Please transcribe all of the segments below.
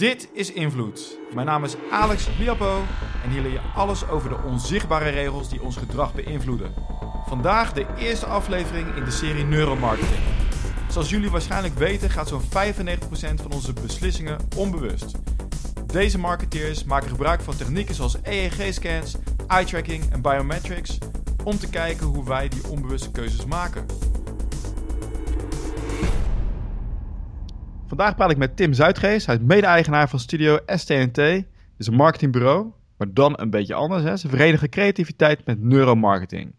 Dit is Invloed. Mijn naam is Alex Liapo en hier leer je alles over de onzichtbare regels die ons gedrag beïnvloeden. Vandaag de eerste aflevering in de serie Neuromarketing. Zoals jullie waarschijnlijk weten gaat zo'n 95% van onze beslissingen onbewust. Deze marketeers maken gebruik van technieken zoals EEG-scans, eye-tracking en biometrics om te kijken hoe wij die onbewuste keuzes maken. Vandaag praat ik met Tim Zuidgeest. Hij is mede-eigenaar van studio STNT. Het is een marketingbureau, maar dan een beetje anders. Hè? Ze verenigen creativiteit met neuromarketing.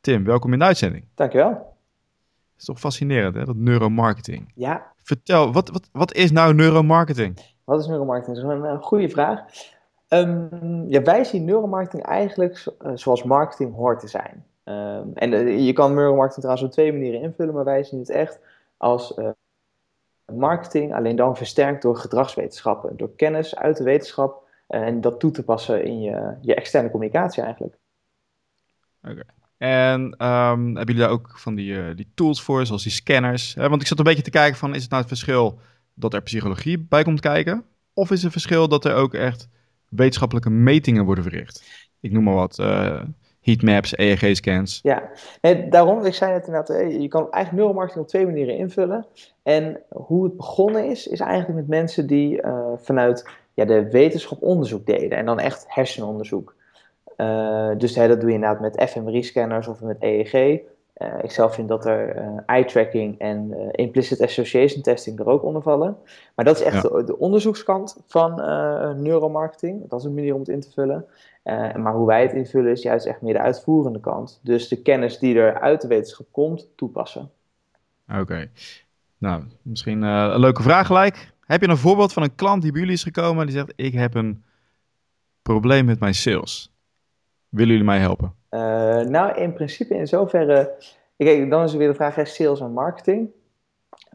Tim, welkom in de uitzending. Dankjewel. Het is toch fascinerend, hè, dat neuromarketing. Ja. Vertel, wat, wat, wat is nou neuromarketing? Wat is neuromarketing? Dat is een, een goede vraag. Um, ja, wij zien neuromarketing eigenlijk uh, zoals marketing hoort te zijn. Um, en uh, je kan neuromarketing trouwens op twee manieren invullen, maar wij zien het echt als uh, marketing, alleen dan versterkt door gedragswetenschappen, door kennis uit de wetenschap en dat toe te passen in je, je externe communicatie eigenlijk. Oké. En um, hebben jullie daar ook van die, uh, die tools voor, zoals die scanners? Uh, want ik zat een beetje te kijken van, is het nou het verschil dat er psychologie bij komt kijken? Of is het verschil dat er ook echt wetenschappelijke metingen worden verricht? Ik noem maar wat, uh, heatmaps, EEG-scans. Ja, daarom, ik zei net inderdaad, je kan eigenlijk neuromarketing op twee manieren invullen. En hoe het begonnen is, is eigenlijk met mensen die vanuit ja, de wetenschap onderzoek deden. En dan echt hersenonderzoek. Uh, dus hè, dat doe je inderdaad met fMRI-scanners of met EEG. Uh, ik zelf vind dat er uh, eye-tracking en implicit association testing er ook onder vallen. Maar dat is echt ja. de, de, onderzoekskant van neuromarketing. Dat is een manier om het in te vullen. maar hoe wij het invullen is juist echt meer de uitvoerende kant. Dus de kennis die er uit de wetenschap komt, toepassen. Oké. Okay. Nou, misschien een leuke vraag gelijk. Heb je een voorbeeld van een klant die bij jullie is gekomen die zegt: Ik heb een probleem met mijn sales? Willen jullie mij helpen? Uh, nou, in principe in zoverre... Dan is er weer de vraag, sales en marketing.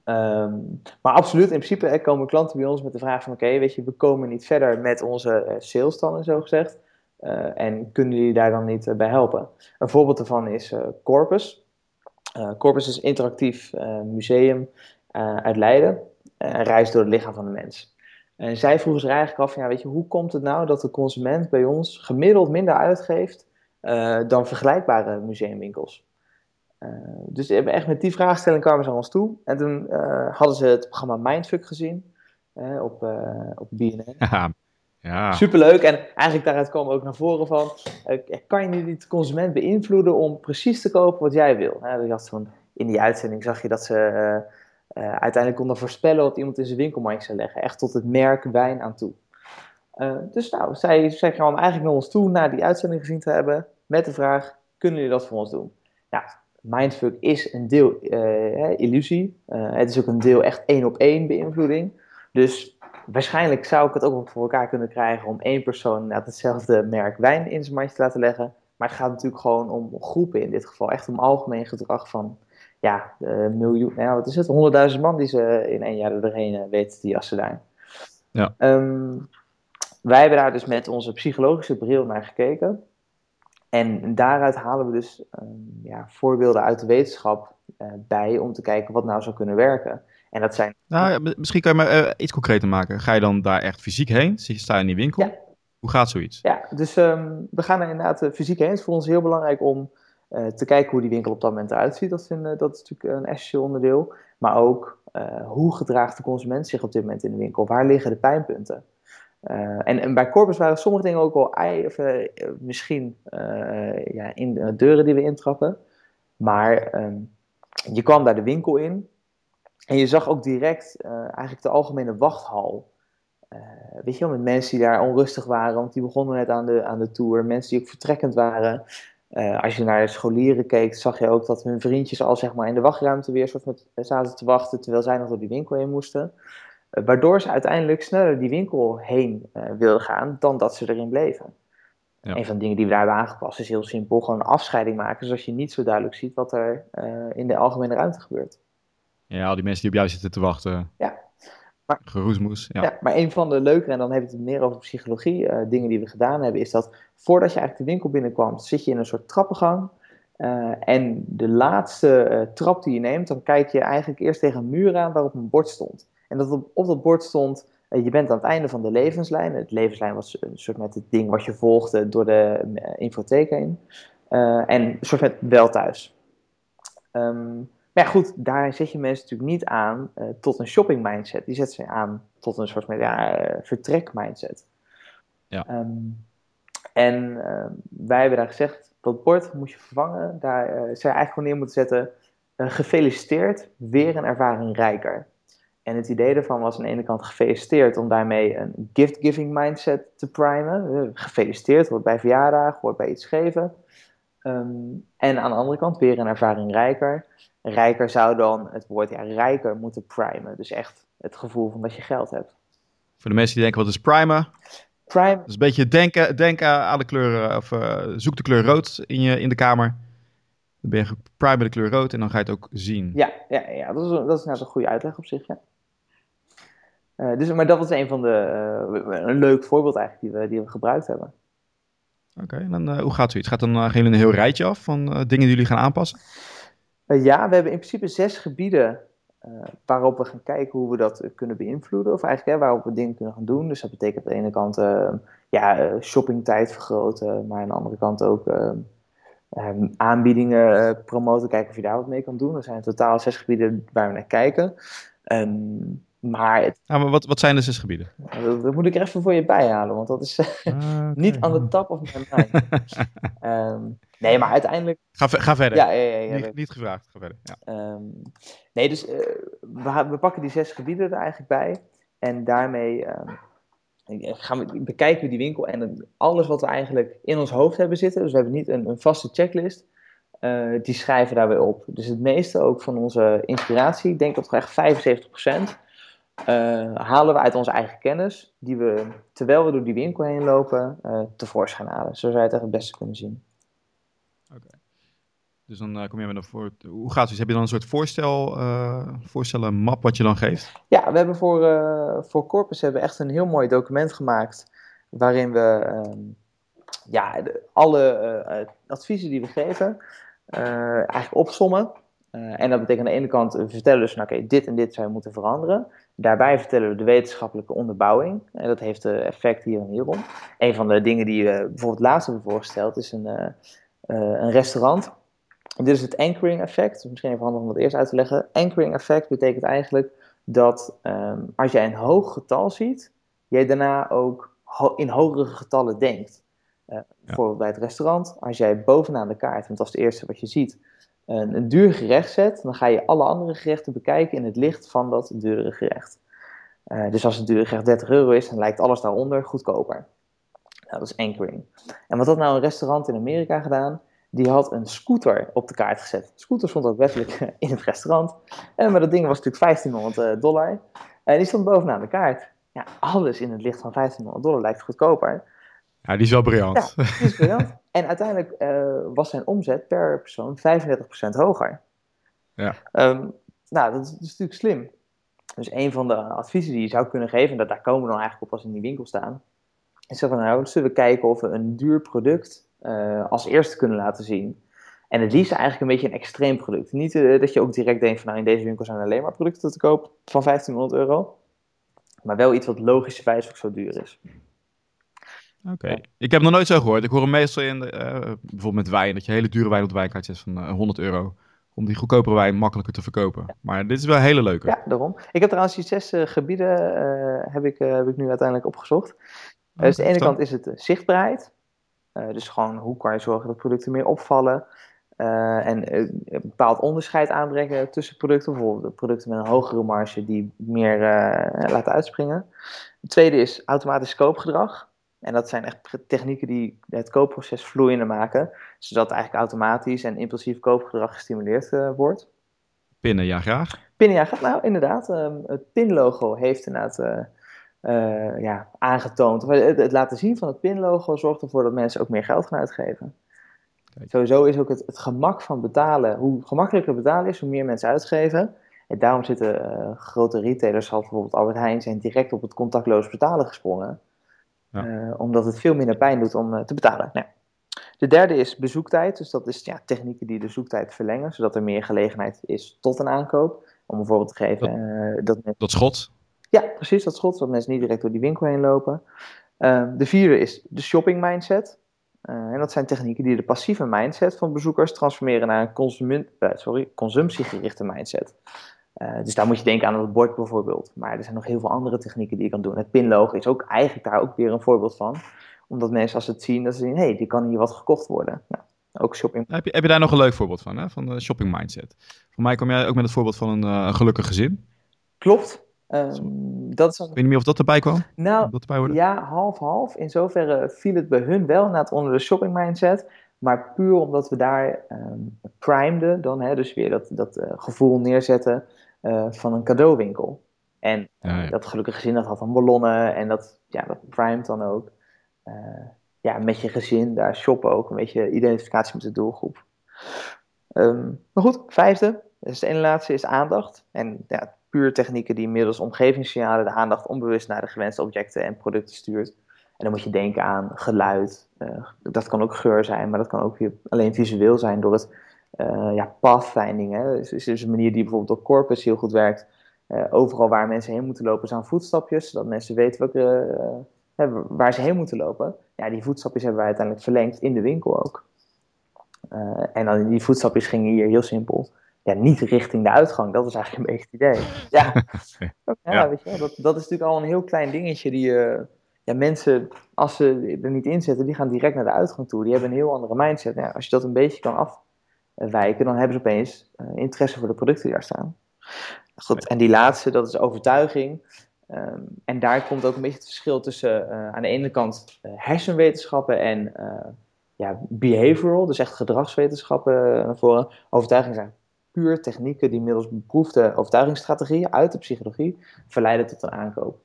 Um, maar absoluut, in principe komen klanten bij ons met de vraag van... Oké, weet je, we komen niet verder met onze uh, sales dan, zo gezegd. Uh, en kunnen jullie daar dan niet bij helpen? Een voorbeeld daarvan is Corpus. Corpus is een interactief museum uit Leiden. een reis door het lichaam van de mens. En zij vroegen zich eigenlijk af, ja, weet je, hoe komt het nou dat de consument bij ons gemiddeld minder uitgeeft dan vergelijkbare museumwinkels? Uh, dus echt met die vraagstelling kwamen ze aan ons toe. En toen uh, hadden ze het programma Mindfuck gezien op, op BNN. Ja, ja. Superleuk. En eigenlijk daaruit kwam ook naar voren van, kan je niet de consument beïnvloeden om precies te kopen wat jij wil? je had van, in die uitzending zag je dat ze uiteindelijk konden voorspellen wat iemand in zijn winkelmandje zou leggen. Echt tot het merk wijn aan toe. Uh, dus nou, zij, zij kwamen eigenlijk naar ons toe na die uitzending gezien te hebben. Met de vraag, kunnen jullie dat voor ons doen? Nou, Mindfuck is een deel uh, illusie. het is ook een deel echt één op één beïnvloeding. Dus waarschijnlijk zou ik het ook voor elkaar kunnen krijgen om één persoon net hetzelfde merk wijn in zijn mandje te laten leggen. Maar het gaat natuurlijk gewoon om groepen in dit geval. Echt om algemeen gedrag van ja, miljoen, nou, wat is het, honderdduizend man die ze in één jaar er doorheen uh, weten te jassen daar. Ja. Um, wij hebben daar dus met onze psychologische bril naar gekeken. En daaruit halen we dus um, ja, voorbeelden uit de wetenschap uh, bij om te kijken wat nou zou kunnen werken. En dat zijn. Nou, ja, misschien kan je maar iets concreter maken. Ga je dan daar echt fysiek heen? Sta je in die winkel? Ja. Hoe gaat zoiets? Ja, dus um, we gaan er inderdaad fysiek heen. Het is voor ons heel belangrijk om te kijken hoe die winkel op dat moment eruit ziet, dat, vind, dat is natuurlijk een essentieel onderdeel. Maar ook hoe gedraagt de consument zich op dit moment in de winkel? Waar liggen de pijnpunten? Uh, en, bij Corpus waren sommige dingen ook ei, of, misschien ja, in de deuren die we intrappen. Maar um, je kwam daar de winkel in en je zag ook direct eigenlijk de algemene wachthal. weet je wel, met mensen die daar onrustig waren, want die begonnen net aan de, aan de tour. Mensen die ook vertrekkend waren. Als je naar de scholieren keek, zag je ook dat hun vriendjes al zeg maar, in de wachtruimte weer soort met, zaten te wachten terwijl zij nog door die winkel heen moesten. Waardoor ze uiteindelijk sneller die winkel heen uh, wilden gaan dan dat ze erin bleven. Ja. Een van de dingen die we daar hebben aangepast is heel simpel: gewoon een afscheiding maken, zodat je niet zo duidelijk ziet wat er in de algemene ruimte gebeurt. Ja, al die mensen die op jou zitten te wachten. Ja. Maar, Geroesmoes, ja. ja. Maar een van de leuke, en dan heb ik het meer over psychologie, uh, dingen die we gedaan hebben, is dat voordat je eigenlijk de winkel binnenkwam, zit je in een soort trappengang. Uh, en de laatste trap die je neemt, dan kijk je eigenlijk eerst tegen een muur aan waarop een bord stond. En dat op, op dat bord stond je bent aan het einde van de levenslijn. Het levenslijn was een soort met het ding wat je volgde door de infotheek heen. en een soort met wel thuis. Um, maar ja, goed, daar zet je mensen natuurlijk niet aan tot een shopping mindset. Die zet ze aan tot een soort met, ja, vertrek mindset. Ja. Ehm, en ehm, wij hebben daar gezegd, dat bord moet je vervangen. Daar zou je eigenlijk gewoon neer moeten zetten, gefeliciteerd, weer een ervaring rijker. En het idee daarvan was aan de ene kant gefeliciteerd om daarmee een gift-giving mindset te primen. Uh, gefeliciteerd, hoort bij verjaardag, hoort bij iets geven. Ehm, en aan de andere kant weer een ervaring rijker. Rijker zou dan het woord ja, rijker moeten primen. Dus echt het gevoel van dat je geld hebt. Voor de mensen die denken, wat is primen? Prime. Dus een beetje denken, denken aan de kleur, of uh, zoek de kleur rood in, je, in de kamer. Dan ben je prime de kleur rood en dan ga je het ook zien. Ja, ja, ja dat, is, dat is nou een goede uitleg op zich, ja. Uh, dus, maar dat was een van de, uh, een leuk voorbeeld eigenlijk die we, die we gebruikt hebben. Oké, en dan hoe gaat zoiets? Gaat dan gaan jullie een heel rijtje af van dingen die jullie gaan aanpassen? ja, we hebben in principe zes gebieden waarop we gaan kijken hoe we dat kunnen beïnvloeden. Of eigenlijk hè, waarop we dingen kunnen gaan doen. Dus dat betekent aan de ene kant uh, ja, eh, shoppingtijd vergroten. Maar aan de andere kant ook um, aanbiedingen promoten. Kijken of je daar wat mee kan doen. Er zijn in totaal zes gebieden waar we naar kijken. Um, maar, het, ja, maar wat, wat zijn de zes gebieden? Dat, dat, moet ik er even voor je bijhalen, want dat is ah, niet aan de top of mijn mind. um, Nee, maar uiteindelijk... Ga, ga verder. Ja, ja, ja, niet, niet, gevraagd, ga verder. Ja. Um, nee, dus uh, we, we, pakken die zes gebieden er eigenlijk bij. En daarmee um, gaan we, bekijken we die winkel en alles wat we eigenlijk in ons hoofd hebben zitten. Dus we hebben niet een, een vaste checklist. Uh, die schrijven daar weer op. Dus het meeste ook van onze inspiratie, ik denk dat echt 75%, uh, halen we uit onze eigen kennis. Die we, terwijl we door die winkel heen lopen, uh, tevoorschijn halen. Zo zou je het echt het beste kunnen zien. Oké. Dus dan uh, kom je met een voor. Hoe gaat het? Heb je dan een soort voorstel, uh, voorstellen map wat je dan geeft? Ja, we hebben voor, uh, voor Corpus hebben echt een heel mooi document gemaakt. Waarin we uh, ja, de, alle adviezen die we geven eigenlijk opsommen. en dat betekent aan de ene kant, we vertellen dus, nou, oké, dit en dit zou je moeten veranderen. Daarbij vertellen we de wetenschappelijke onderbouwing. En dat heeft effect hier en hierom. Een van de dingen die we bijvoorbeeld laatst hebben voorgesteld is een eh, een restaurant. dit is het anchoring effect. Misschien even handig om dat eerst uit te leggen. Anchoring effect betekent eigenlijk dat um, als jij een hoog getal ziet, jij daarna ook in hogere getallen denkt. Uh, Bijvoorbeeld bij het restaurant, als jij bovenaan de kaart, want dat is het eerste wat je ziet, een, een duur gerecht zet, dan ga je alle andere gerechten bekijken in het licht van dat dure gerecht. Uh, dus als het dure gerecht 30 euro is, dan lijkt alles daaronder goedkoper. Nou, dat is anchoring. En wat had nou een restaurant in Amerika gedaan? Die had een scooter op de kaart gezet. De scooter stond ook wettelijk in het restaurant. En, maar dat ding was natuurlijk 1500 eh, dollar. En die stond bovenaan de kaart. Ja, alles in het licht van 1500 dollar lijkt goedkoper. Ja, die is wel briljant. Ja, die is briljant. en uiteindelijk uh, was zijn omzet per persoon 35% hoger. Ja. Um, nou, dat is, dat is, natuurlijk slim. Dus een van de adviezen die je zou kunnen geven, en dat, daar komen we dan eigenlijk op als we in die winkel staan, is van nou, zullen we kijken of we een duur product uh, als eerste kunnen laten zien. En het liefst eigenlijk een beetje een extreem product. Niet uh, dat je ook direct denkt van nou in deze winkel zijn alleen maar producten te koop van 1500 euro. Maar wel iets wat logischerwijs ook zo duur is. Oké, ja. ik heb nog nooit zo gehoord. Ik hoor hem meestal in, uh, bijvoorbeeld met wijn, dat je hele dure wijn op de wijnkaart zet van 100 euro. Om die goedkopere wijn makkelijker te verkopen. Ja. Maar dit is wel een hele leuke. Ja, daarom. Ik heb trouwens die zes gebieden heb, ik, heb ik nu uiteindelijk opgezocht. Dus de ene kant is het zichtbaarheid. Uh, dus gewoon hoe kan je zorgen dat producten meer opvallen. Uh, en uh, een bepaald onderscheid aanbrengen tussen producten. Bijvoorbeeld producten met een hogere marge die meer laten uitspringen. Het tweede is automatisch koopgedrag. En dat zijn echt technieken die het koopproces vloeiender maken. Zodat eigenlijk automatisch en impulsief koopgedrag gestimuleerd wordt. Pinnen, ja graag. Pinnen, ja graag. Nou, inderdaad. Um, het pinlogo heeft inderdaad uh, ja, aangetoond. Het, het, laten zien van het pinlogo zorgt ervoor dat mensen ook meer geld gaan uitgeven. Kijk. Sowieso is ook het, het, gemak van betalen, hoe gemakkelijker betalen is, hoe meer mensen uitgeven. En daarom zitten grote retailers, zoals bijvoorbeeld Albert Heijn, zijn direct op het contactloos betalen gesprongen. Ja. Uh, omdat het veel minder pijn doet om te betalen. Nou, de derde is bezoektijd. Dus dat is ja, technieken die de zoektijd verlengen, zodat er meer gelegenheid is tot een aankoop. Om een voorbeeld te geven. Dat, dat, dat schot? Ja, precies, dat schot, zodat mensen niet direct door die winkel heen lopen. Ehm, de vierde is de shopping mindset. Uh, en dat zijn technieken die de passieve mindset van bezoekers transformeren naar een consument, uh, sorry, consumptiegerichte mindset. Uh, dus daar moet je denken aan het bord bijvoorbeeld. Maar er zijn nog heel veel andere technieken die je kan doen. Het pinlogo is ook eigenlijk daar ook weer een voorbeeld van. Omdat mensen als ze het zien, dat ze zien, hé, hey, die kan hier wat gekocht worden. Nou, ook shopping. Heb je, heb je daar nog een leuk voorbeeld van, hè? van de shopping mindset? Voor mij kom jij ook met het voorbeeld van een, een gelukkig gezin. Klopt. Um, dat is Ik weet niet meer of dat erbij kwam. Nou, dat erbij ja, half-half. In zoverre viel het bij hun wel na het onder de shopping mindset. Maar puur omdat we daar um, primeden dan, hè, dus weer dat, dat uh, gevoel neerzetten uh, van een cadeauwinkel. En ja, ja. dat gelukkig gezin dat had dan ballonnen en dat, ja, dat primet dan ook. Uh, ja, met je gezin daar shoppen ook, een beetje identificatie met de doelgroep. Um, maar goed, vijfde, dus de ene laatste is aandacht. En ja, puur technieken die middels omgevingssignalen de aandacht onbewust naar de gewenste objecten en producten stuurt. En dan moet je denken aan geluid. Uh, dat kan ook geur zijn, maar dat kan ook weer alleen visueel zijn door het uh, ja, pathfinding. Hè. Dus, is dus een manier die bijvoorbeeld op Corpus heel goed werkt. Uh, overal waar mensen heen moeten lopen zijn voetstapjes, zodat mensen weten welke, waar ze heen moeten lopen. Ja, die voetstapjes hebben wij uiteindelijk verlengd in de winkel ook. en dan die voetstapjes gingen hier heel simpel ja, niet richting de uitgang. Dat is eigenlijk een beetje het idee. Ja, ja, ja. Weet je, dat, dat is natuurlijk al een heel klein dingetje die ja, mensen, als ze er niet in zitten, die gaan direct naar de uitgang toe. Die hebben een heel andere mindset. Ja, als je dat een beetje kan afwijken, dan hebben ze opeens uh, interesse voor de producten die daar staan. Goed, en die laatste, dat is overtuiging. Um, en daar komt ook een beetje het verschil tussen uh, aan de ene kant hersenwetenschappen en ja, behavioral, dus echt gedragswetenschappen naar voren. Overtuiging zijn puur technieken die middels beproefde overtuigingsstrategieën uit de psychologie verleiden tot een aankoop.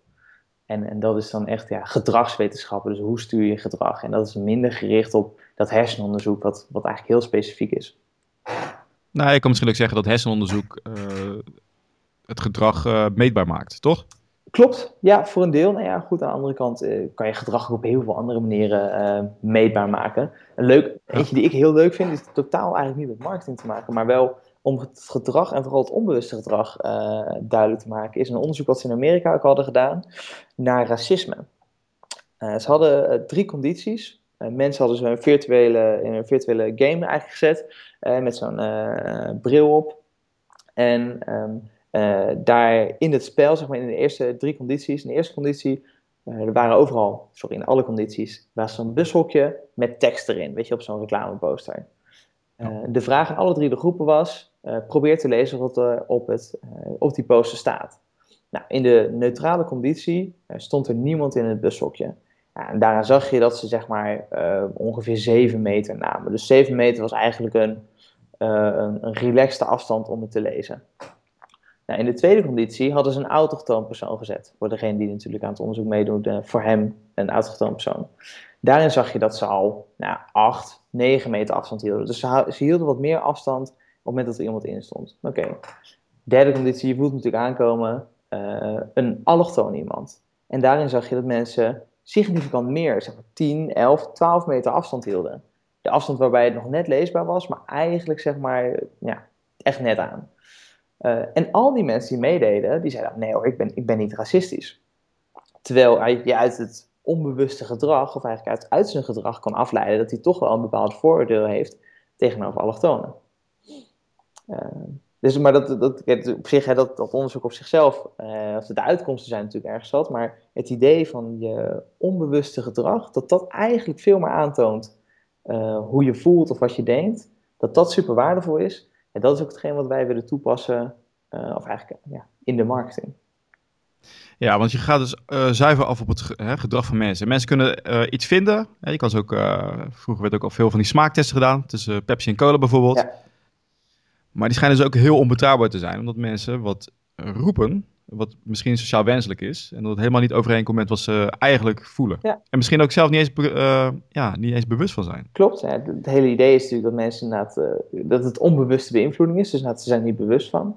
En, en dat is dan echt ja, gedragswetenschappen, dus hoe stuur je gedrag? En dat is minder gericht op dat hersenonderzoek, wat, wat eigenlijk heel specifiek is. Nou, ik kan misschien ook zeggen dat hersenonderzoek uh, het gedrag uh, meetbaar maakt, toch? Klopt, ja, voor een deel. Nou ja, goed, aan de andere kant uh, kan je gedrag ook op heel veel andere manieren meetbaar maken. Een leuk, eentje die ik heel leuk vind, is totaal eigenlijk niet met marketing te maken, maar wel om het gedrag en vooral het onbewuste gedrag duidelijk te maken, is een onderzoek wat ze in Amerika ook hadden gedaan naar racisme. Ze hadden drie condities. Mensen hadden zo'n virtuele, in een virtuele game eigenlijk gezet, met zo'n bril op. En um, daar in het spel, zeg maar in de eerste drie condities, in de eerste conditie, er waren overal, sorry, in alle condities, was zo'n bushokje met tekst erin, weet je, op zo'n reclameposter. de vraag aan alle drie de groepen was, uh, probeer te lezen wat er op, het, op die poster staat. Nou, in de neutrale conditie stond er niemand in het bushokje. Ja, daarna zag je dat ze zeg maar ongeveer 7 meter namen. Dus 7 meter was eigenlijk een, een, een relaxte afstand om het te lezen. Nou, in de tweede conditie hadden ze een autochtoon persoon gezet. Voor degene die natuurlijk aan het onderzoek meedoet, voor hem een autochtoon persoon. Daarin zag je dat ze al nou, 8, 9 meter afstand hielden. Dus ze, hielden wat meer afstand op het moment dat er iemand in stond. Oké. Derde conditie, je voelt natuurlijk aankomen, uh, een allochtoon iemand. En daarin zag je dat mensen significant meer, zeg maar 10, 11, 12 meter afstand hielden. De afstand waarbij het nog net leesbaar was, maar eigenlijk zeg maar, ja, echt net aan. Uh, en al die mensen die meededen, die zeiden, nee hoor, ik ben, ik ben niet racistisch. Terwijl je uit het onbewuste gedrag, of eigenlijk uit, uit zijn gedrag kan afleiden dat hij toch wel een bepaald vooroordeel heeft tegenover allochtonen. Uh, dus, maar dat, dat, op zich, hè, dat, dat onderzoek op zichzelf, uh, of de uitkomsten zijn natuurlijk erg zat, maar het idee van je onbewuste gedrag, dat dat eigenlijk veel meer aantoont uh, hoe je voelt of wat je denkt, dat dat super waardevol is. En dat is ook hetgeen wat wij willen toepassen, of eigenlijk ja, in de marketing. Ja, want je gaat dus uh, zuiver af op het hè, gedrag van mensen. Mensen kunnen uh, iets vinden. Hè, je kan ze ook, uh, vroeger werd ook al veel van die smaaktesten gedaan. Tussen Pepsi en cola bijvoorbeeld. Ja. Maar die schijnen dus ook heel onbetrouwbaar te zijn, omdat mensen wat roepen, wat misschien sociaal wenselijk is, en dat het helemaal niet overeenkomt met wat ze eigenlijk voelen. Ja. En misschien ook zelf niet eens, uh, ja, niet eens bewust van zijn. Klopt, het hele idee is natuurlijk dat mensen inderdaad, uh, dat het onbewuste beïnvloeding is, dus inderdaad, ze zijn er niet bewust van.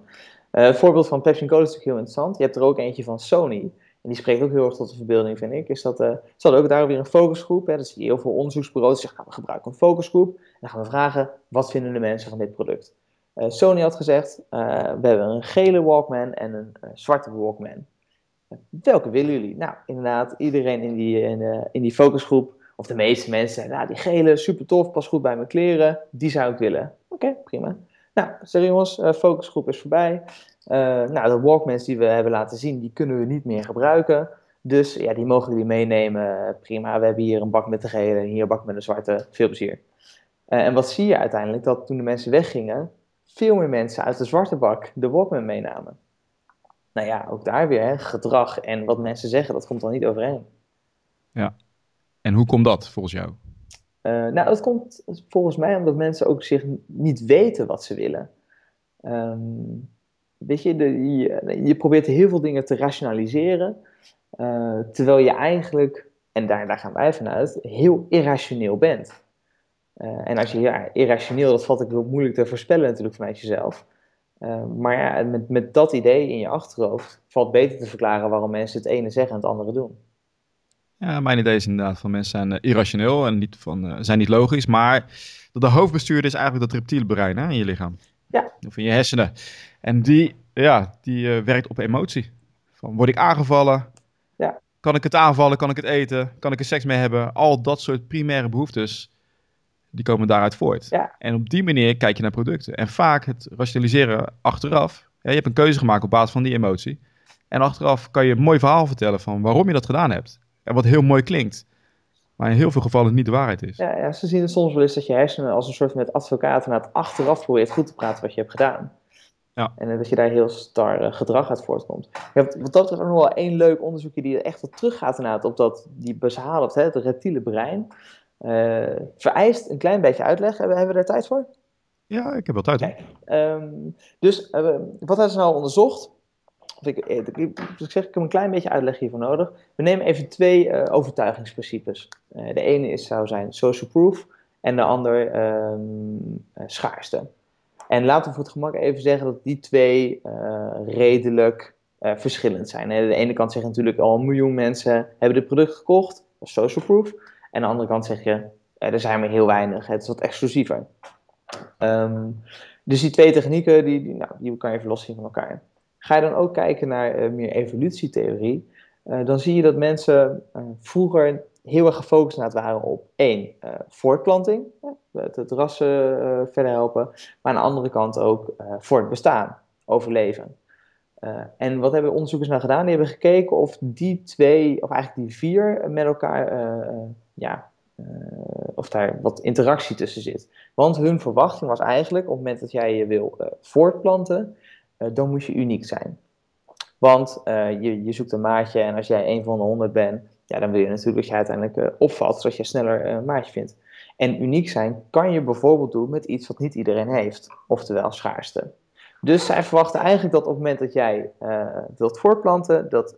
Uh, voorbeeld van Pepsi Cola is natuurlijk heel interessant. Je hebt er ook eentje van Sony. En die spreekt ook heel erg tot de verbeelding, vind ik. Is dat, uh, ze hadden ook daar weer een focusgroep. Hè. Dat zie je heel veel onderzoeksbureaus zeggen, nou, we gebruiken een focusgroep. En dan gaan we vragen, wat vinden de mensen van dit product? Uh, Sony had gezegd, uh, we hebben een gele Walkman en een uh, zwarte Walkman. welke willen jullie? Nou, inderdaad, iedereen in die, in, in die focusgroep, of de meeste mensen, nou, die gele, super tof, pas goed bij mijn kleren, die zou ik willen. Oké, prima. Nou, zeg jongens, focusgroep is voorbij. Nou, de Walkmans die we hebben laten zien, die kunnen we niet meer gebruiken. Dus ja, die mogen jullie meenemen. Prima, we hebben hier een bak met de gele en hier een bak met de zwarte. Veel plezier. en wat zie je uiteindelijk? Dat toen de mensen weggingen, veel meer mensen uit de zwarte bak de Walkman meenamen nou ja, ook daar weer, hè, gedrag en wat mensen zeggen, dat komt dan niet overeen. Ja, en hoe komt dat volgens jou? Uh, nou, dat komt volgens mij omdat mensen ook zich niet weten wat ze willen. Um, weet je, de, je, je, probeert heel veel dingen te rationaliseren, uh, terwijl je eigenlijk, en daar, daar gaan wij vanuit, heel irrationeel bent. Uh, en als je ja, irrationeel, dat valt ook heel moeilijk te voorspellen natuurlijk vanuit jezelf. Uh, maar ja, met, met dat idee in je achterhoofd valt beter te verklaren waarom mensen het ene zeggen en het andere doen. Ja, mijn idee is inderdaad van mensen zijn uh, irrationeel en niet van, zijn niet logisch. Maar de hoofdbestuurder is eigenlijk dat reptiele brein hè, in je lichaam. Ja. Of in je hersenen. En die, ja, die werkt op emotie. Van, word ik aangevallen? Ja. Kan ik het aanvallen? Kan ik het eten? Kan ik er seks mee hebben? Al dat soort primaire behoeftes die komen daaruit voort. Ja. En op die manier kijk je naar producten. En vaak het rationaliseren achteraf. Ja, je hebt een keuze gemaakt op basis van die emotie. En achteraf kan je een mooi verhaal vertellen van waarom je dat gedaan hebt. En wat heel mooi klinkt. Maar in heel veel gevallen niet de waarheid is. Ja, ja ze zien het soms wel eens dat je hersenen als een soort met advocaten naar het achteraf probeert goed te praten wat je hebt gedaan. Ja. En dat je daar heel star uh, gedrag uit voortkomt. Je hebt wat dat betreft nog wel één leuk onderzoekje die echt wat teruggaat inderdaad op dat, die het, het reptiele brein. Uh, vereist een klein beetje uitleg. Hebben, hebben we daar tijd voor? Ja, ik heb wel tijd. Kijk, um, dus uh, wat hebben ze nou onderzocht? Ik, ik, ik, zeg, ik heb een klein beetje uitleg hiervoor nodig. We nemen even twee uh, overtuigingsprincipes. de ene is, zou zijn social proof en de ander um, schaarste. En laten we voor het gemak even zeggen dat die twee redelijk verschillend zijn. Aan de ene kant zeggen natuurlijk al een miljoen mensen hebben dit product gekocht, social proof. Aan de andere kant zeg je, eh, er zijn maar heel weinig, het is wat exclusiever. Um, dus die twee technieken, die, die, nou, die kan je even loszien van elkaar. Ga je dan ook kijken naar uh, meer evolutietheorie, uh, dan zie je dat mensen vroeger heel erg gefocust waren op één, voortplanting, het, het rassen verder helpen, maar aan de andere kant ook voortbestaan, overleven. Uh, en wat hebben onderzoekers nou gedaan? Die hebben gekeken of die twee, of eigenlijk die vier, met elkaar uh, ja, uh, of daar wat interactie tussen zit. Want hun verwachting was eigenlijk, op het moment dat jij je wil voortplanten, dan moet je uniek zijn. Want je, je zoekt een maatje en als jij een van de honderd bent, ja, dan wil je natuurlijk dat je uiteindelijk opvalt, zodat je sneller een maatje vindt. En uniek zijn kan je bijvoorbeeld doen met iets wat niet iedereen heeft, oftewel schaarste. Dus zij verwachten eigenlijk dat op het moment dat jij wilt voortplanten, dat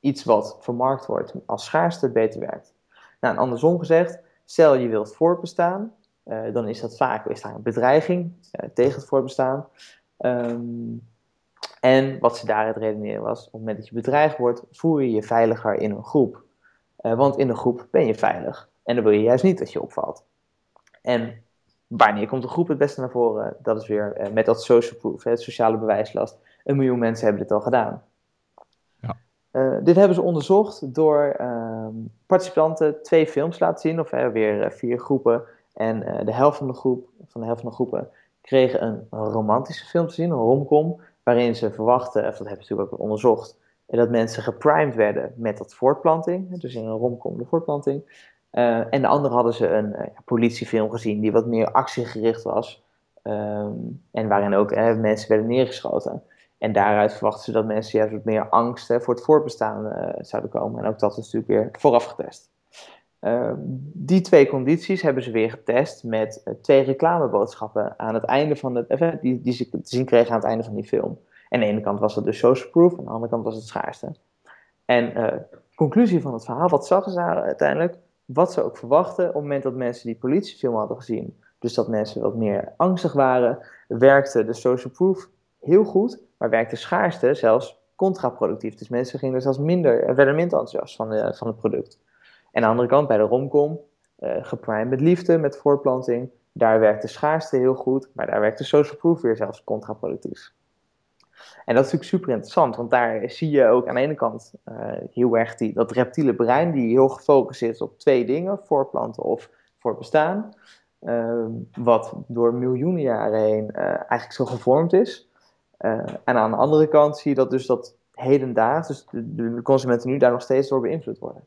iets wat vermarkt wordt als schaarste beter werkt. Nou, andersom gezegd, stel je wilt voortbestaan, uh, dan is dat vaak is daar een bedreiging tegen het voortbestaan. Um, en wat ze daaruit redeneren was, op het moment dat je bedreigd wordt, voel je je veiliger in een groep. Want in een groep ben je veilig. En dan wil je juist niet dat je opvalt. En wanneer komt de groep het beste naar voren? Dat is weer met dat social proof, het sociale bewijslast. Een miljoen mensen hebben dit al gedaan. Uh, dit hebben ze onderzocht door uh, participanten twee films te laten zien, of uh, weer vier groepen. En eh, de helft van de groep, van de helft van de groepen, kregen een romantische film te zien, een romcom, waarin ze verwachten, of dat hebben ze natuurlijk ook onderzocht, dat mensen geprimed werden met dat voortplanting, dus in een romcom de voortplanting. En de andere hadden ze een politiefilm gezien die wat meer actiegericht was, um, en waarin ook mensen werden neergeschoten. En daaruit verwachten ze dat mensen juist wat meer angst voor het voortbestaan zouden komen. En ook dat is natuurlijk weer vooraf getest. Uh, die twee condities hebben ze weer getest met twee reclameboodschappen aan het einde van het event, die, die ze te zien kregen aan het einde van die film. En aan de ene kant was het dus social proof, en aan de andere kant was het schaarste. En conclusie van het verhaal, wat zagen ze uiteindelijk? Wat ze ook verwachten op het moment dat mensen die politiefilm hadden gezien, dus dat mensen wat meer angstig waren, werkte de social proof heel goed, maar werkte schaarste zelfs contraproductief. Dus mensen gingen zelfs minder, werden minder enthousiast van, de, van het product. En aan de andere kant, bij de romcom, uh, geprimed met liefde, met voortplanting, daar werkte schaarste heel goed, maar daar werkte social proof weer zelfs contraproductief. En dat is natuurlijk super interessant, want daar zie je ook aan de ene kant heel erg die, dat reptiele brein, die heel gefocust is op twee dingen, voorplanten of voor bestaan. Ehm, wat door miljoenen jaren heen eigenlijk zo gevormd is. en aan de andere kant zie je dat dus dat hedendaags, dus de, de consumenten nu daar nog steeds door beïnvloed worden.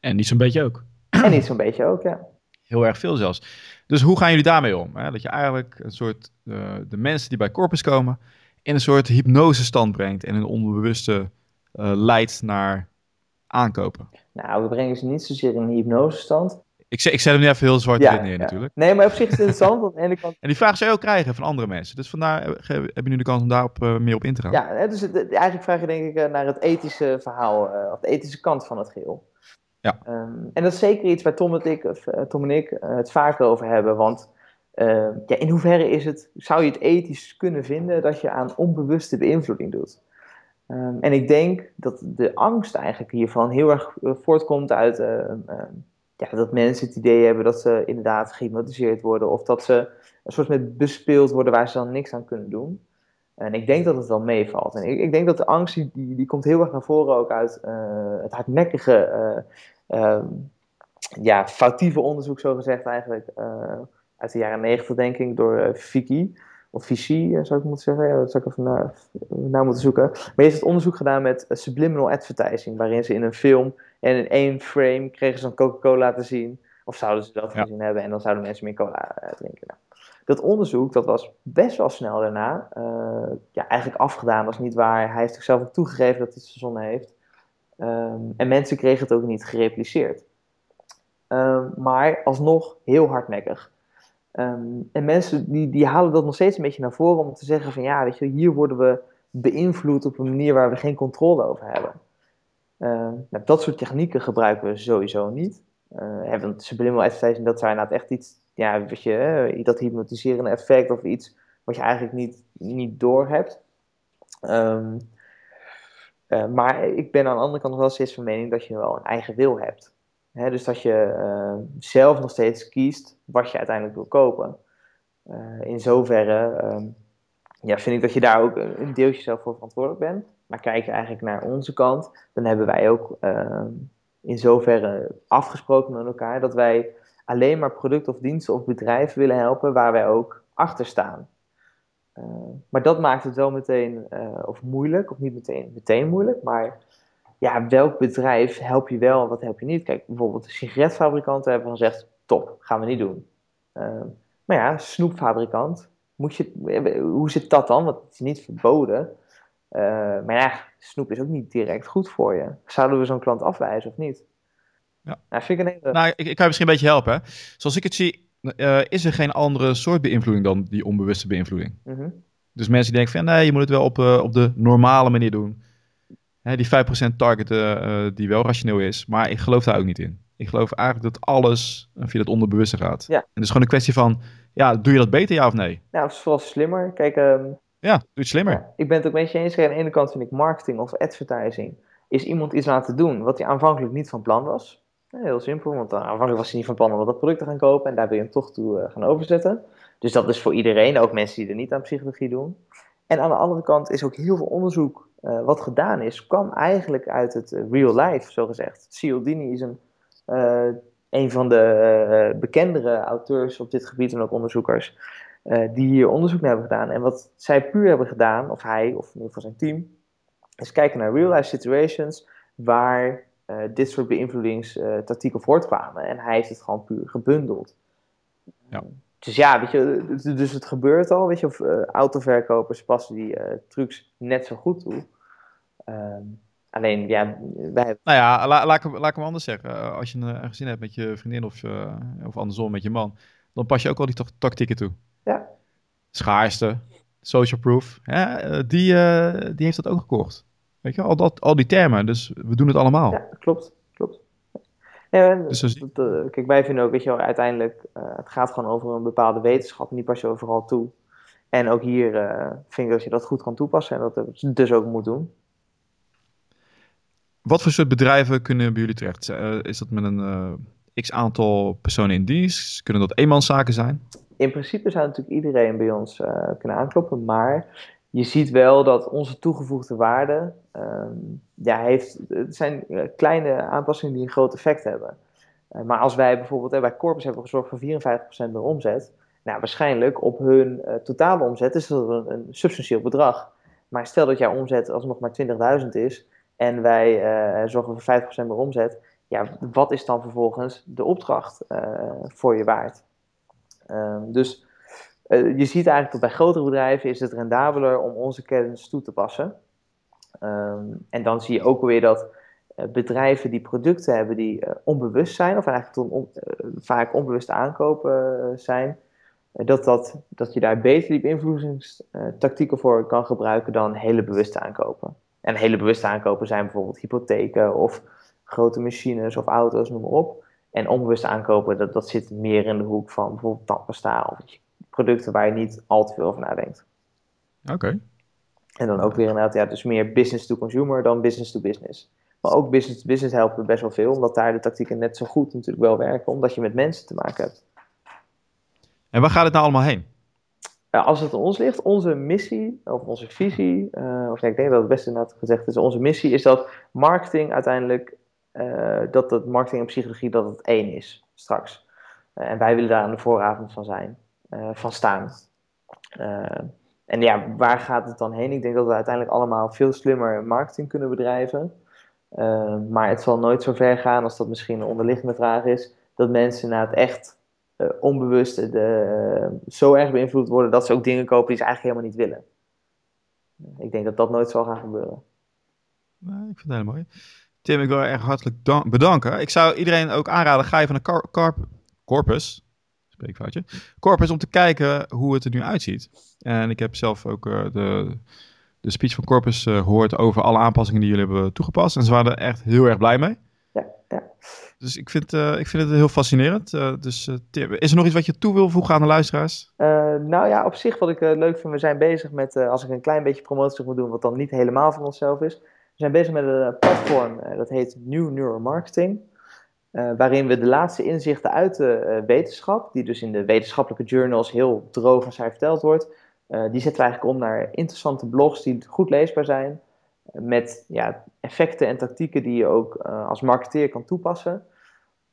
En niet zo'n beetje ook. En niet zo'n beetje ook, ja. Heel erg veel zelfs. Dus hoe gaan jullie daarmee om? Hè? Dat je eigenlijk een soort uh, de mensen die bij Corpus komen in een soort hypnosestand brengt en een onbewuste uh, leidt naar aankopen. Nou, we brengen ze niet zozeer in een hypnosestand. Ik, ik zet hem nu even heel zwart ja, neer ja. natuurlijk. Nee, maar op zich is het interessant. aan de ene kant... En die vraag zou je ook krijgen van andere mensen. Dus vandaar heb je nu de kans om daarop uh, meer op in te gaan. Ja, dus het, eigenlijk vraag je denk ik naar het ethische verhaal, of de ethische kant van het geheel. Ja. Um, en dat is zeker iets waar Tom, en ik, of, Tom en ik het vaak over hebben. Want uh, ja, in hoeverre is het, zou je het ethisch kunnen vinden dat je aan onbewuste beïnvloeding doet? Um, en ik denk dat de angst eigenlijk hiervan heel erg voortkomt uit ja, dat mensen het idee hebben dat ze inderdaad gehypnotiseerd worden. Of dat ze een soort met bespeeld worden waar ze dan niks aan kunnen doen. En ik denk dat het wel meevalt. En ik, ik denk dat de angst, die, die komt heel erg naar voren ook uit het hardnekkige um, ja, foutieve onderzoek, zo gezegd eigenlijk, uit de jaren negentig, denk ik, door uh, Vicky. Of Vichy, eh, zou ik moeten zeggen. Ja, dat zou ik even naar, naar moeten zoeken. Maar hij heeft het onderzoek gedaan met subliminal advertising, waarin ze in een film en in één frame kregen ze een Coca-Cola te zien. Of zouden ze dat ja. gezien hebben en dan zouden mensen meer cola drinken. Nou, dat onderzoek, dat was best wel snel daarna, uh, ja, eigenlijk afgedaan. Dat is niet waar. Hij heeft zichzelf ook toegegeven dat hij het verzonnen heeft. Um, en mensen kregen het ook niet gerepliceerd. Um, maar alsnog heel hardnekkig. Um, en mensen die, die halen dat nog steeds een beetje naar voren om te zeggen van ja, weet je, hier worden we beïnvloed op een manier waar we geen controle over hebben. Nou, dat soort technieken gebruiken we sowieso niet. Uh, want subliminal advertising, dat zijn inderdaad echt iets, ja, weet je, uh, dat hypnotiserende effect of iets wat je eigenlijk niet, niet door hebt. Um, maar ik ben aan de andere kant wel steeds van mening dat je wel een eigen wil hebt. Dus dat je uh, zelf nog steeds kiest wat je uiteindelijk wil kopen. Uh, in zoverre um, ja, vind ik dat je daar ook een deeltje zelf voor verantwoordelijk bent. Maar kijk je eigenlijk naar onze kant, dan hebben wij ook ehm, in zoverre afgesproken met elkaar dat wij alleen maar producten of diensten of bedrijven willen helpen waar wij ook achter staan. Uh, maar dat maakt het wel meteen, of moeilijk, of niet meteen, meteen moeilijk, maar ja, welk bedrijf help je wel en wat help je niet? Kijk, bijvoorbeeld de sigaretfabrikanten hebben gezegd, top, gaan we niet doen. Uh, maar ja, snoepfabrikant, moet je, hoe zit dat dan? Want het is niet verboden. maar ja, snoep is ook niet direct goed voor je. Zouden we zo'n klant afwijzen of niet? Ja. Nou, vind ik, een hele... nou, ik, ik kan je misschien een beetje helpen. Hè? Zoals ik het zie, uh, is er geen andere soort beïnvloeding dan die onbewuste beïnvloeding. Mm -hmm. Dus mensen die denken van nee, je moet het wel op, uh, op de normale manier doen. Hè, die 5% target uh, die wel rationeel is. Maar ik geloof daar ook niet in. Ik geloof eigenlijk dat alles via het onderbewuste gaat. Ja. En het is gewoon een kwestie van, ja, doe je dat beter, ja of nee? Nou, het is vooral slimmer. Kijk, um, ja, doe het slimmer. Ja, ik ben het ook met je eens. Aan de ene kant vind ik marketing of advertising, is iemand iets laten doen wat hij aanvankelijk niet van plan was. Heel simpel, want aanvankelijk was hij niet van plan om dat product te gaan kopen en daar wil je hem toch toe uh, gaan overzetten. Dus dat is voor iedereen, ook mensen die er niet aan psychologie doen. En aan de andere kant is ook heel veel onderzoek uh, wat gedaan is, kwam eigenlijk uit het uh, real life, zo gezegd. Cialdini is een, een van de bekendere auteurs op dit gebied en ook onderzoekers, die hier onderzoek naar hebben gedaan. En wat zij puur hebben gedaan, of hij, of in ieder geval zijn team, is kijken naar real life situations waar dit soort beïnvloedingstactieken voortkwamen. En hij heeft het gewoon puur gebundeld. Ja. Dus ja, weet je, dus het gebeurt al, weet je, of uh, autoverkopers passen die uh, trucs net zo goed toe. Ehm, alleen, ja, wij Nou ja, la, laat, ik, laat ik hem anders zeggen. Als je een, gezin hebt met je vriendin of, of andersom met je man, dan pas je ook al die tactieken toe. Ja. Schaarste, social proof, ja, die, die heeft dat ook gekocht. Weet je, al, dat, al die termen. Dus we doen het allemaal. Ja, klopt. Ja, dus dat, uh, kijk, wij vinden ook, weet je wel, uiteindelijk, uh, het gaat gewoon over een bepaalde wetenschap en die pas je overal toe. En ook hier uh, vind ik dat je dat goed kan toepassen en dat je dus ook moet doen. Wat voor soort bedrijven kunnen bij jullie terecht? is dat met een x aantal personen in dienst? Kunnen dat eenmanszaken zijn? In principe zou natuurlijk iedereen bij ons kunnen aankloppen, maar je ziet wel dat onze toegevoegde waarde, ehm, ja, heeft, het zijn kleine aanpassingen die een groot effect hebben. maar als wij bijvoorbeeld, bij Corpus hebben gezorgd voor 54% meer omzet, nou, waarschijnlijk op hun totale omzet is dat een, substantieel bedrag. Maar stel dat jouw omzet alsnog maar 20.000 is en wij zorgen voor 50% meer omzet, ja, wat is dan vervolgens de opdracht voor je waard? Um, dus je ziet eigenlijk dat bij grotere bedrijven is het rendabeler om onze kennis toe te passen. Um, en dan zie je ook weer dat bedrijven die producten hebben die onbewust zijn, of eigenlijk vaak onbewust aankopen zijn, dat, dat, dat je daar beter die beïnvloedingstactieken voor kan gebruiken dan hele bewuste aankopen. En hele bewuste aankopen zijn bijvoorbeeld hypotheken of grote machines of auto's, noem maar op. En onbewuste aankopen, dat, dat zit meer in de hoek van bijvoorbeeld tandpasta of producten waar je niet al te veel over nadenkt. Oké. En dan ook weer inderdaad, ja, dus meer business to consumer dan business to business. Maar ook business to business helpen best wel veel, omdat daar de tactieken net zo goed natuurlijk wel werken, omdat je met mensen te maken hebt. En waar gaat het nou allemaal heen? als het aan ons ligt, onze missie, of onze visie, uh, of ik denk dat het beste inderdaad gezegd is, onze missie is dat marketing uiteindelijk, uh, dat het marketing en psychologie, dat het één is straks. Uh, en wij willen daar aan de vooravond van zijn, van staan. en ja, waar gaat het dan heen? Ik denk dat we uiteindelijk allemaal veel slimmer marketing kunnen bedrijven. maar het zal nooit zo ver gaan als dat misschien een onderliggende vraag is, dat mensen na het echt onbewust de, zo erg beïnvloed worden dat ze ook dingen kopen die ze eigenlijk helemaal niet willen. Ik denk dat dat nooit zal gaan gebeuren. Nee, ik vind het heel mooi. Tim, ik wil je erg hartelijk bedanken. Ik zou iedereen ook aanraden, ga je van de car Corpus, spreekfoutje, Corpus om te kijken hoe het er nu uitziet. En ik heb zelf ook uh, de, de speech van Corpus uh, gehoord over alle aanpassingen die jullie hebben toegepast. En ze waren er echt heel erg blij mee. Ja, ja. Dus ik vind, uh, ik vind het heel fascinerend. Uh, dus uh, is er nog iets wat je toe wil voegen aan de luisteraars? nou ja, op zich wat ik leuk vind, we zijn bezig met, als ik een klein beetje promotie moet doen, wat dan niet helemaal van onszelf is. We zijn bezig met een platform, dat heet New Neuromarketing. waarin we de laatste inzichten uit de wetenschap, die dus in de wetenschappelijke journals heel droog en saai verteld wordt, die zetten we eigenlijk om naar interessante blogs die goed leesbaar zijn met ja, effecten en tactieken die je ook als marketeer kan toepassen.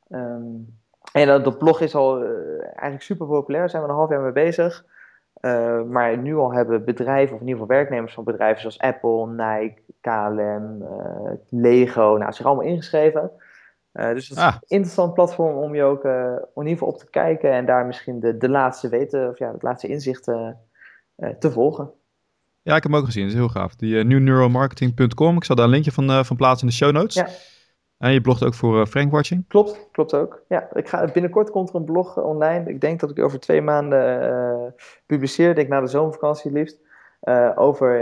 Um, en dat, dat, blog is al eigenlijk super populair, daar zijn we een half jaar mee bezig. Maar nu al hebben bedrijven, of in ieder geval werknemers van bedrijven zoals Apple, Nike, KLM, Lego, nou, zich allemaal ingeschreven. Dus het is ah. een interessant platform om je ook in ieder geval op te kijken en daar misschien de, de laatste weten, of ja, het laatste inzicht te volgen. Ja, ik heb hem ook gezien. Dat is heel gaaf. Die uh, newneuromarketing.com. Ik zal daar een linkje van, uh, van plaatsen in de show notes. Ja. En je blogt ook voor uh, Frank Watching. Klopt, klopt ook. Ja, ik ga, binnenkort komt er een blog online. Ik denk dat ik over twee maanden publiceer. Denk na de zomervakantie liefst. over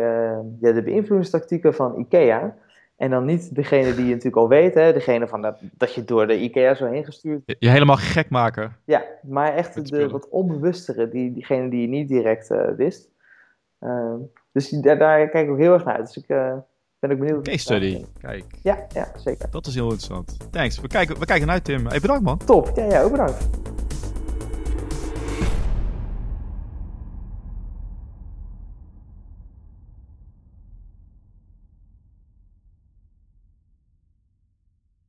ja, de beïnvloedingstactieken van IKEA. En dan niet degene die je natuurlijk al weet, hè, degene van dat, dat je door de IKEA zo heen gestuurd. Je, je helemaal gek maken. Ja, maar echt de wat onbewustere, die, diegene die je niet direct wist. Uh, dus daar, daar, kijk ik ook heel erg naar uit. Dus ik uh, ben ook benieuwd. Case study, kijk. Ja, ja, zeker. Dat is heel interessant. Thanks. We kijken, we kijken uit, Tim. Hey, bedankt, man. Top. Ja, ja, ook bedankt.